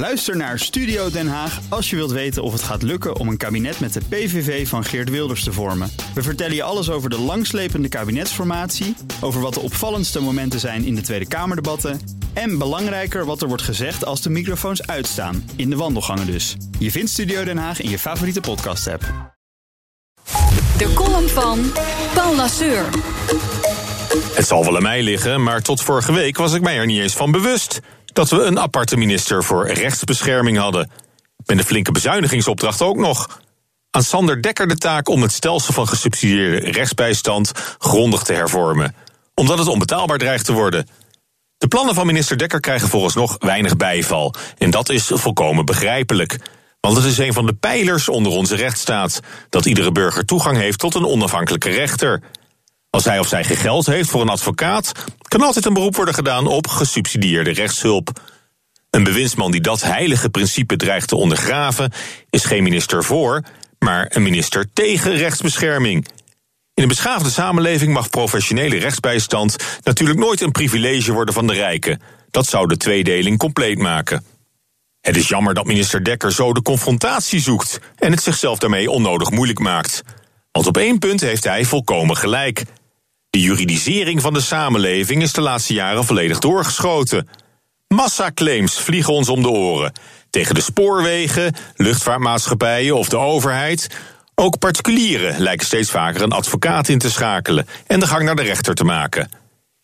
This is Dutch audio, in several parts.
Luister naar Studio Den Haag als je wilt weten of het gaat lukken om een kabinet met de PVV van Geert Wilders te vormen. We vertellen je alles over de langslepende kabinetsformatie, over wat de opvallendste momenten zijn in de Tweede Kamerdebatten en belangrijker wat er wordt gezegd als de microfoons uitstaan, in de wandelgangen dus. Je vindt Studio Den Haag in je favoriete podcast-app. De column van Paul Lasseur. Het zal wel aan mij liggen, maar tot vorige week was ik mij er niet eens van bewust dat we een aparte minister voor rechtsbescherming hadden. Met een flinke bezuinigingsopdracht ook nog. Aan Sander Dekker de taak om het stelsel van gesubsidieerde rechtsbijstand grondig te hervormen, omdat het onbetaalbaar dreigt te worden. De plannen van minister Dekker krijgen volgens nog weinig bijval. En dat is volkomen begrijpelijk. Want het is een van de pijlers onder onze rechtsstaat: dat iedere burger toegang heeft tot een onafhankelijke rechter. Als hij of zij geen geld heeft voor een advocaat, kan altijd een beroep worden gedaan op gesubsidieerde rechtshulp. Een bewindsman die dat heilige principe dreigt te ondergraven, is geen minister voor, maar een minister tegen rechtsbescherming. In een beschaafde samenleving mag professionele rechtsbijstand natuurlijk nooit een privilege worden van de rijken. Dat zou de tweedeling compleet maken. Het is jammer dat minister Dekker zo de confrontatie zoekt en het zichzelf daarmee onnodig moeilijk maakt. Want op één punt heeft hij volkomen gelijk. De juridisering van de samenleving is de laatste jaren volledig doorgeschoten. Massaclaims vliegen ons om de oren. Tegen de spoorwegen, luchtvaartmaatschappijen of de overheid. Ook particulieren lijken steeds vaker een advocaat in te schakelen en de gang naar de rechter te maken.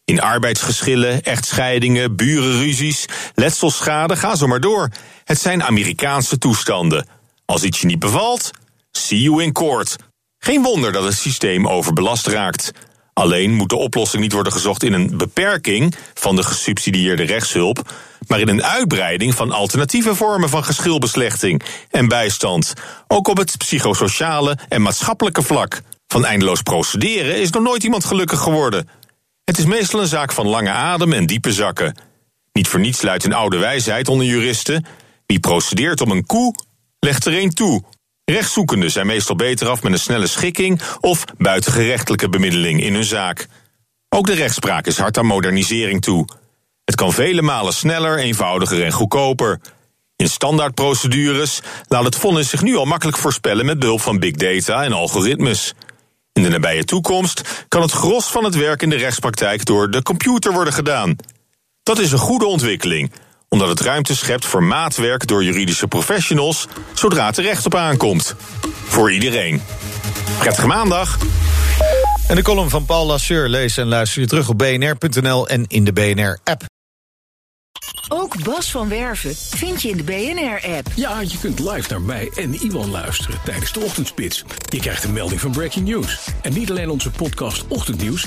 In arbeidsgeschillen, echtscheidingen, burenruzies, letselschade, ga zo maar door. Het zijn Amerikaanse toestanden. Als iets je niet bevalt, see you in court. Geen wonder dat het systeem overbelast raakt. Alleen moet de oplossing niet worden gezocht in een beperking van de gesubsidieerde rechtshulp, maar in een uitbreiding van alternatieve vormen van geschilbeslechting en bijstand, ook op het psychosociale en maatschappelijke vlak. Van eindeloos procederen is nog nooit iemand gelukkig geworden. Het is meestal een zaak van lange adem en diepe zakken. Niet voor niets luidt een oude wijsheid onder juristen: wie procedeert om een koe, legt er een toe. Rechtszoekenden zijn meestal beter af met een snelle schikking of buitengerechtelijke bemiddeling in hun zaak. Ook de rechtspraak is hard aan modernisering toe. Het kan vele malen sneller, eenvoudiger en goedkoper. In standaardprocedures laat het vonnis zich nu al makkelijk voorspellen met behulp van big data en algoritmes. In de nabije toekomst kan het gros van het werk in de rechtspraktijk door de computer worden gedaan. Dat is een goede ontwikkeling, omdat het ruimte schept voor maatwerk door juridische professionals zodra het er recht op aankomt. Voor iedereen. Prettige maandag. En de column van Paul Lasseur lees en luister je terug op bnr.nl en in de BNR-app. Ook Bas van Werven vind je in de BNR-app. Ja, je kunt live naar mij en Iwan luisteren tijdens de ochtendspits. Je krijgt een melding van Breaking News. En niet alleen onze podcast Ochtendnieuws,